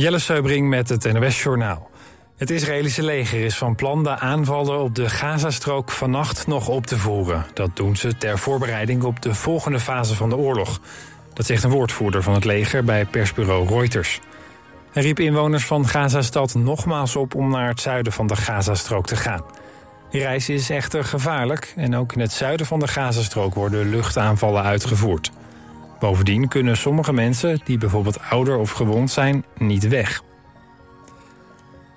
Jelle Seubring met het NOS Journaal. Het Israëlische leger is van plan de aanvallen op de Gazastrook vannacht nog op te voeren. Dat doen ze ter voorbereiding op de volgende fase van de oorlog. Dat zegt een woordvoerder van het leger bij persbureau Reuters. Hij riep inwoners van Gazastad nogmaals op om naar het zuiden van de Gazastrook te gaan. Die reis is echter gevaarlijk en ook in het zuiden van de Gazastrook worden luchtaanvallen uitgevoerd. Bovendien kunnen sommige mensen, die bijvoorbeeld ouder of gewond zijn, niet weg.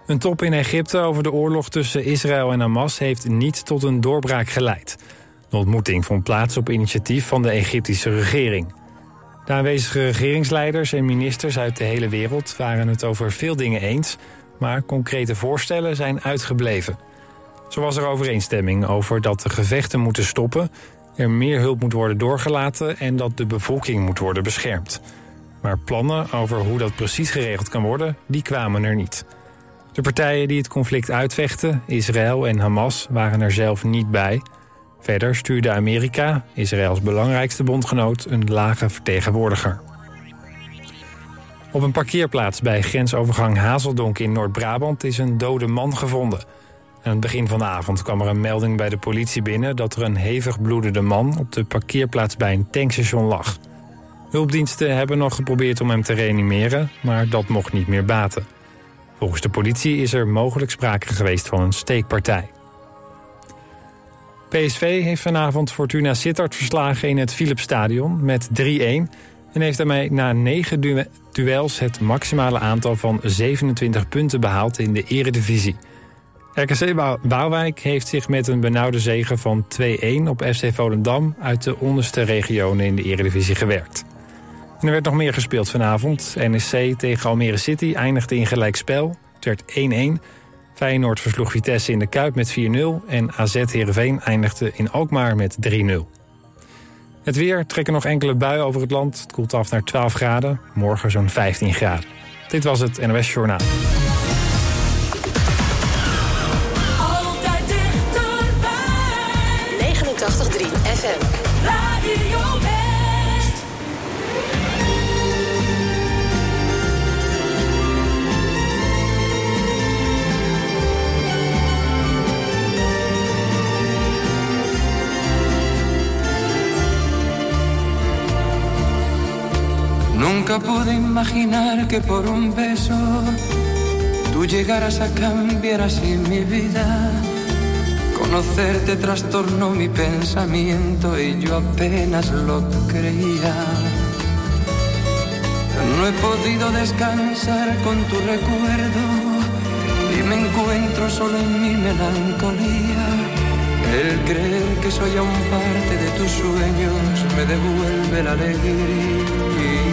Een top in Egypte over de oorlog tussen Israël en Hamas heeft niet tot een doorbraak geleid. De ontmoeting vond plaats op initiatief van de Egyptische regering. De aanwezige regeringsleiders en ministers uit de hele wereld waren het over veel dingen eens, maar concrete voorstellen zijn uitgebleven. Zo was er overeenstemming over dat de gevechten moeten stoppen, er meer hulp moet worden doorgelaten en dat de bevolking moet worden beschermd. Maar plannen over hoe dat precies geregeld kan worden, die kwamen er niet. De partijen die het conflict uitvechten, Israël en Hamas, waren er zelf niet bij. Verder stuurde Amerika, Israëls belangrijkste bondgenoot, een lage vertegenwoordiger. Op een parkeerplaats bij grensovergang Hazeldonk in Noord-Brabant is een dode man gevonden. Aan het begin van de avond kwam er een melding bij de politie binnen dat er een hevig bloedende man op de parkeerplaats bij een tankstation lag. Hulpdiensten hebben nog geprobeerd om hem te reanimeren, maar dat mocht niet meer baten. Volgens de politie is er mogelijk sprake geweest van een steekpartij. PSV heeft vanavond Fortuna Sittard verslagen in het Philipsstadion met 3-1... en heeft daarmee na negen duels het maximale aantal van 27 punten behaald in de eredivisie. RKC Waalwijk heeft zich met een benauwde zege van 2-1 op FC Volendam... uit de onderste regionen in de eredivisie gewerkt. Er werd nog meer gespeeld vanavond. NEC tegen Almere City eindigde in gelijk spel. Het werd 1-1. Feyenoord versloeg Vitesse in de Kuip met 4-0. En AZ Heerenveen eindigde in Alkmaar met 3-0. Het weer trekken nog enkele buien over het land. Het koelt af naar 12 graden. Morgen zo'n 15 graden. Dit was het NOS Journaal. Nunca pude imaginar que por un beso tú llegaras a cambiar así mi vida. Conocerte trastornó mi pensamiento y yo apenas lo creía. No he podido descansar con tu recuerdo y me encuentro solo en mi melancolía. El creer que soy aún parte de tus sueños me devuelve la alegría.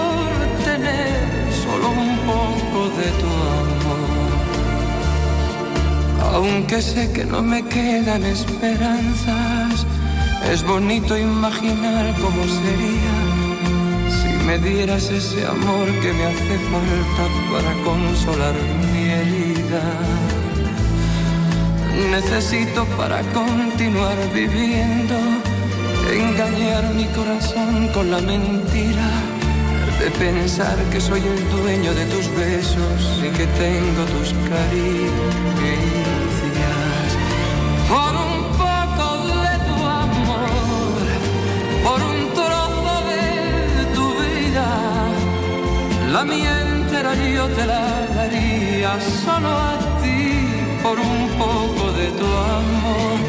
de tu amor. Aunque sé que no me quedan esperanzas, es bonito imaginar cómo sería si me dieras ese amor que me hace falta para consolar mi herida. Necesito para continuar viviendo engañar mi corazón con la mentira de pensar que soy el dueño de tus besos y que tengo tus caricias. Por un poco de tu amor, por un trozo de tu vida, la mía entera yo te la daría solo a ti. Por un poco de tu amor,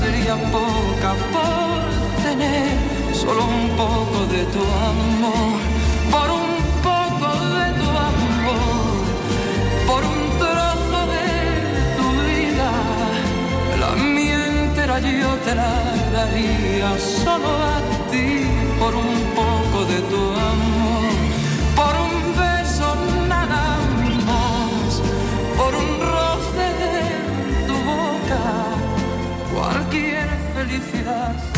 sería poca por tener solo un poco de tu amor, por un poco de tu amor, por un trozo de tu vida. La mía entera yo te la daría solo a ti por un poco de tu amor, felicidad.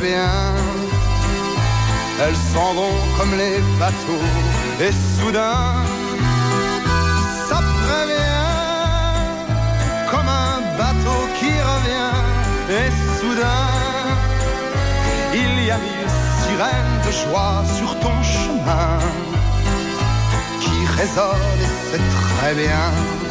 Bien, elles s'en vont comme les bateaux, et soudain, ça prévient, comme un bateau qui revient, et soudain, il y a mille sirènes de joie sur ton chemin qui résonne et c'est très bien.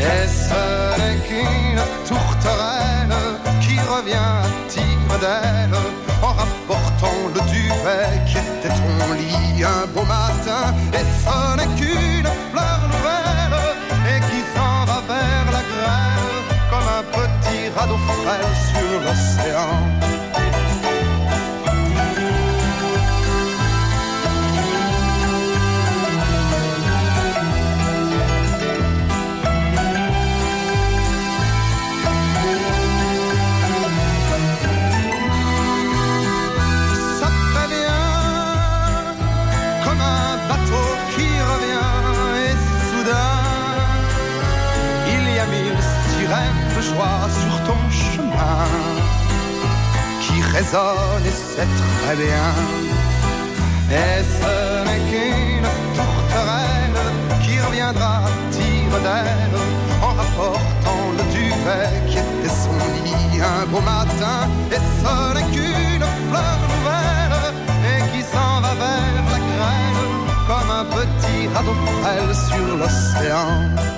Et ce n'est qu'une tourterelle qui revient à tire d'aile en rapportant le duvet qui était ton lit un beau matin? Et ce n'est qu'une fleur nouvelle et qui s'en va vers la grêle comme un petit radeau frêle sur l'océan? Qui résonnent et c'est très bien et ce n'est qu'une tourterelle qui reviendra tire d'aile en rapportant le duvet qui était son lit un beau matin et ce n'est qu'une fleur nouvelle et qui s'en va vers la grêle comme un petit radeau frêle sur l'océan.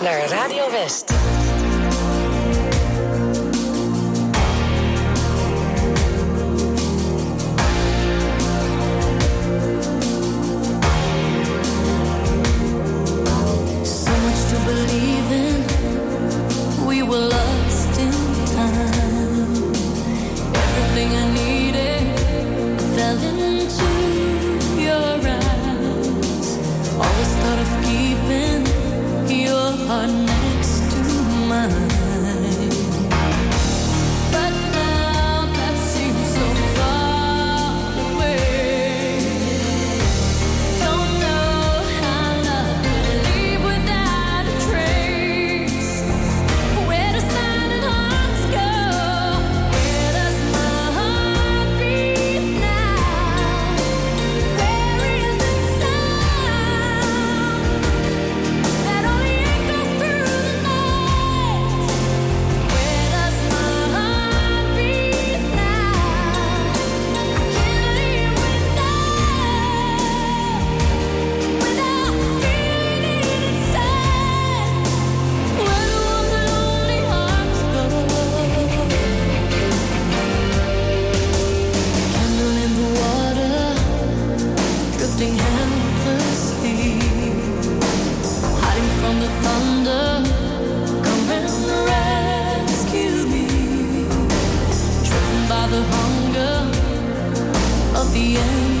Naar Radio West. the hunger of the end.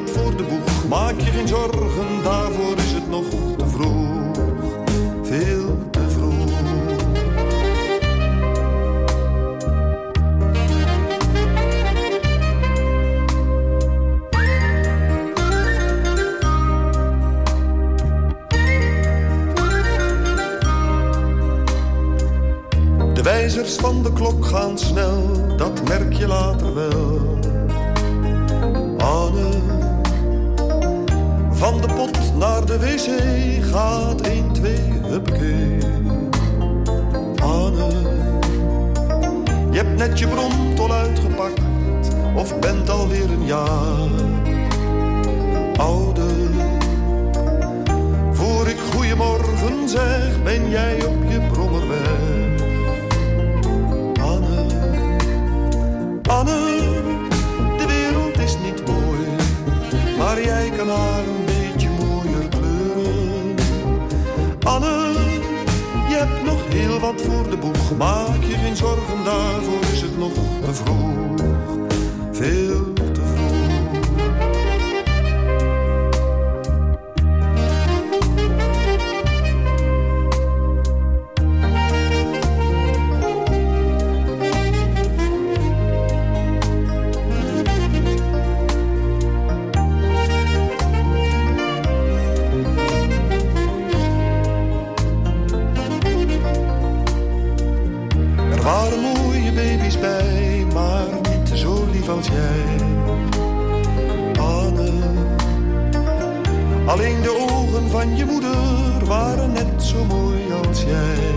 wat voor de boeg. Maak je geen zorgen daarvoor ogen van je moeder waren net zo mooi als jij.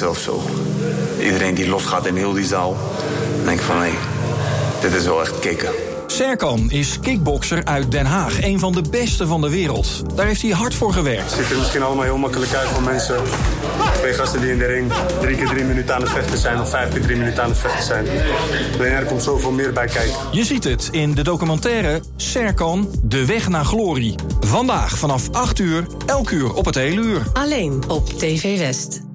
Jezelf zo. Iedereen die losgaat in heel die zaal. Dan denk ik van hé, dit is wel echt kicken. Serkan is kickbokser uit Den Haag, een van de beste van de wereld. Daar heeft hij hard voor gewerkt. Het ziet er misschien allemaal heel makkelijk uit voor mensen. Twee gasten die in de ring drie keer drie minuten aan het vechten zijn... of vijf keer drie minuten aan het vechten zijn. Alleen er komt zoveel meer bij kijken. Je ziet het in de documentaire Serkan, De Weg naar Glorie. Vandaag vanaf 8 uur, elk uur op het hele uur. Alleen op TV West.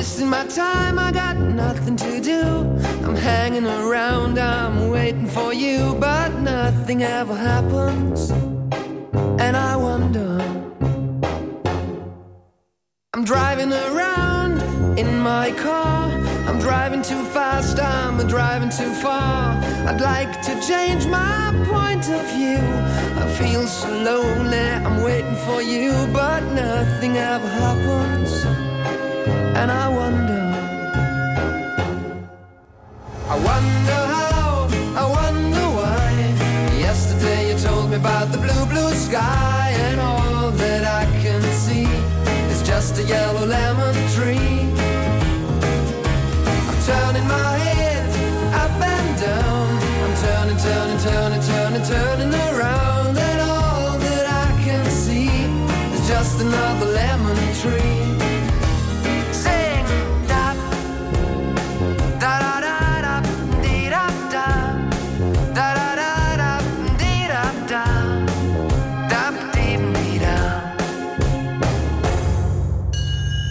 Wasting my time, I got nothing to do. I'm hanging around, I'm waiting for you, but nothing ever happens. And I wonder. I'm driving around in my car. I'm driving too fast, I'm driving too far. I'd like to change my point of view. I feel so lonely, I'm waiting for you, but nothing ever happens. And I wonder. I wonder how, I wonder why. Yesterday you told me about the blue, blue sky, and all that I can see is just a yellow lemon tree. I'm turning my head up and down. I'm turning, turning, turning, turning, turning around, and all that I can see is just another lemon tree.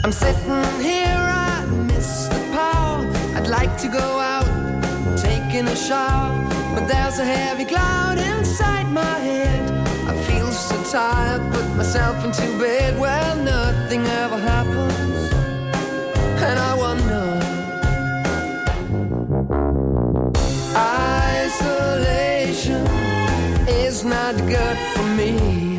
I'm sitting here, I miss the power. I'd like to go out, taking a shower, but there's a heavy cloud inside my head. I feel so tired, put myself into bed. Well, nothing ever happens, and I wonder. Isolation is not good for me.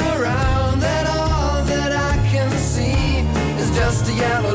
Around, and all that I can see is just a yellow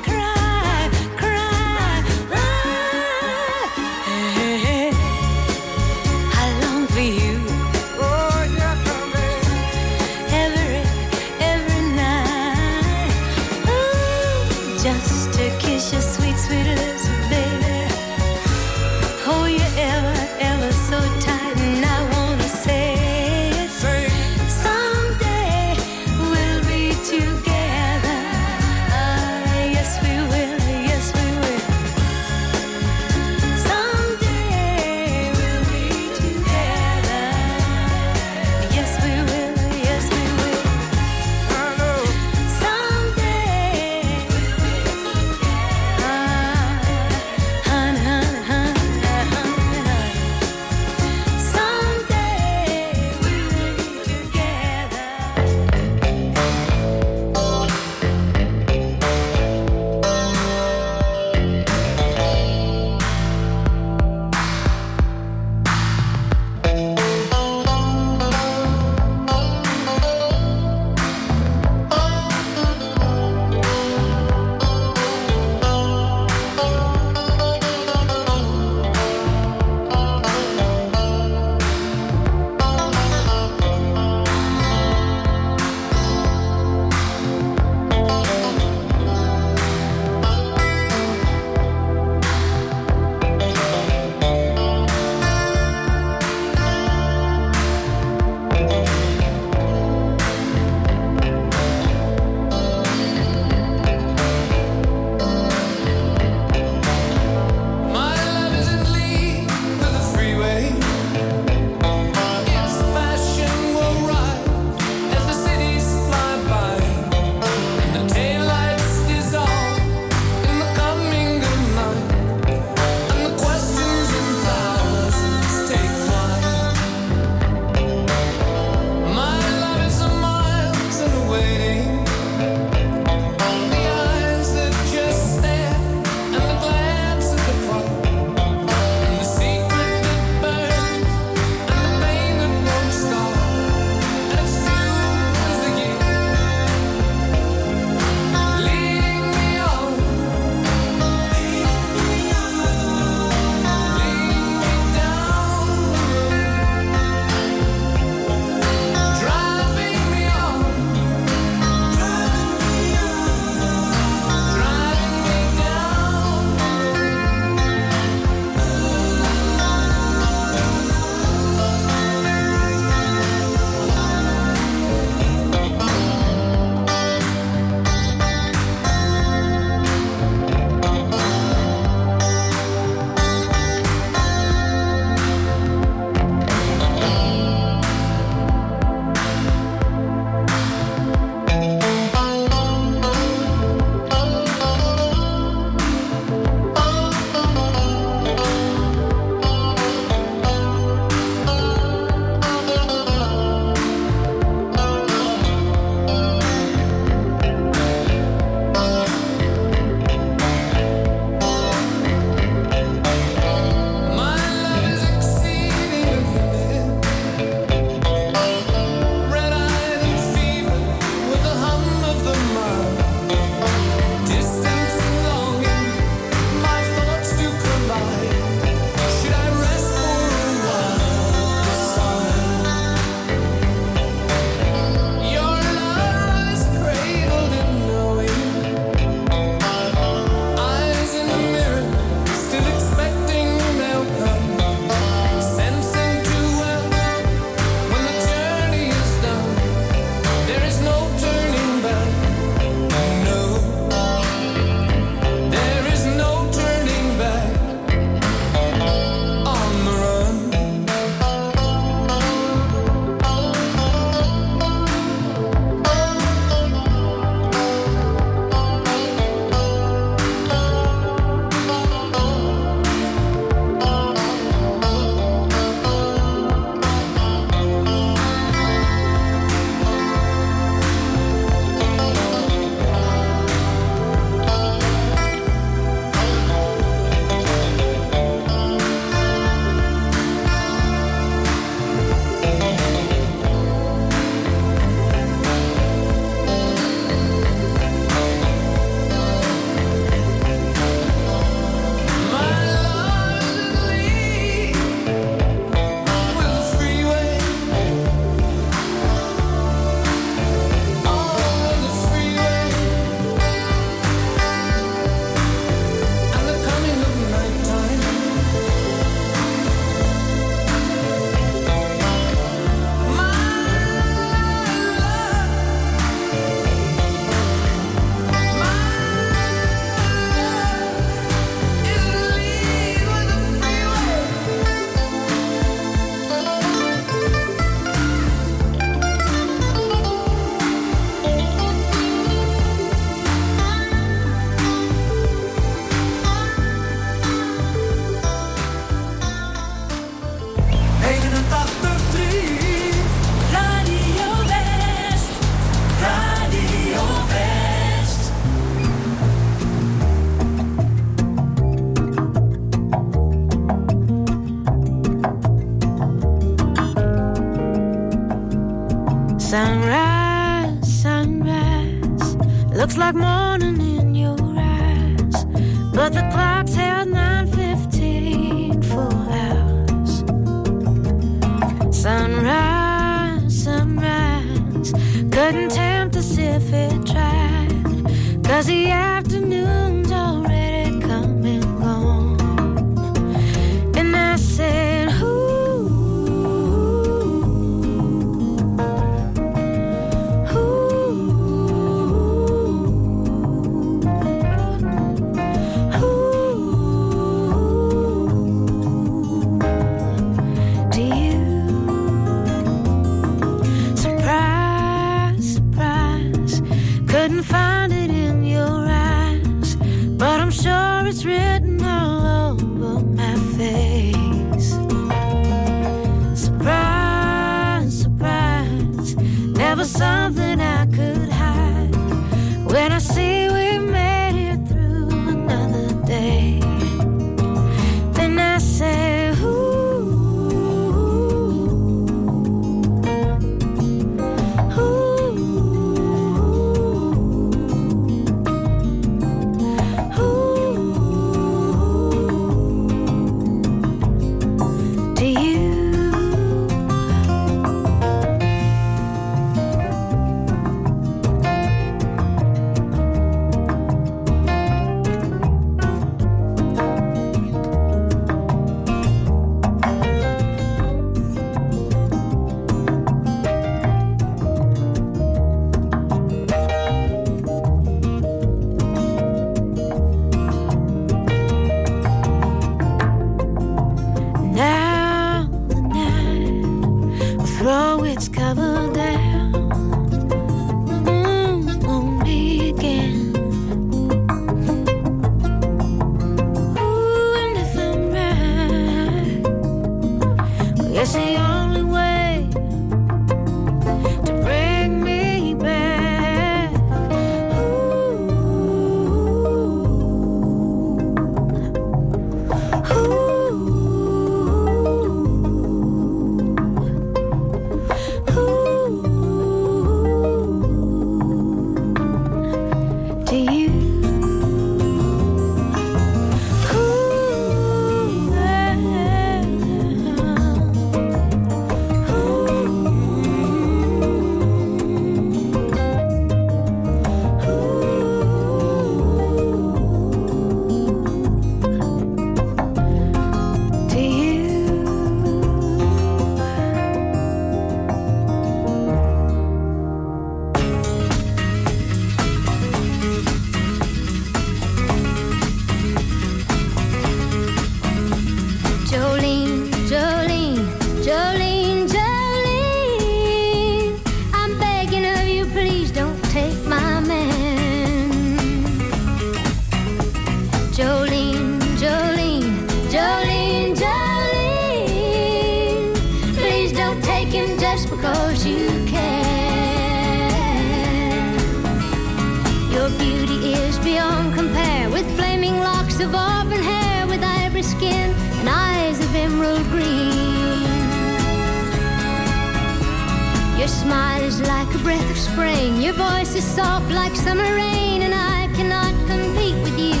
Your smile is like a breath of spring, your voice is soft like summer rain, and I cannot compete with you,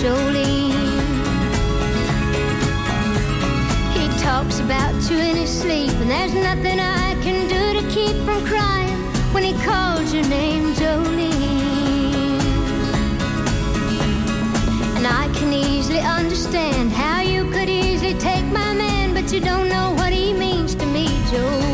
Jolene. He talks about you in his sleep, and there's nothing I can do to keep from crying when he calls your name, Jolene. And I can easily understand how you could easily take my man, but you don't know what he means to me, Jolene.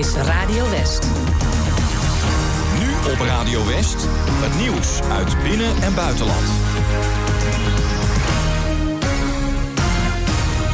es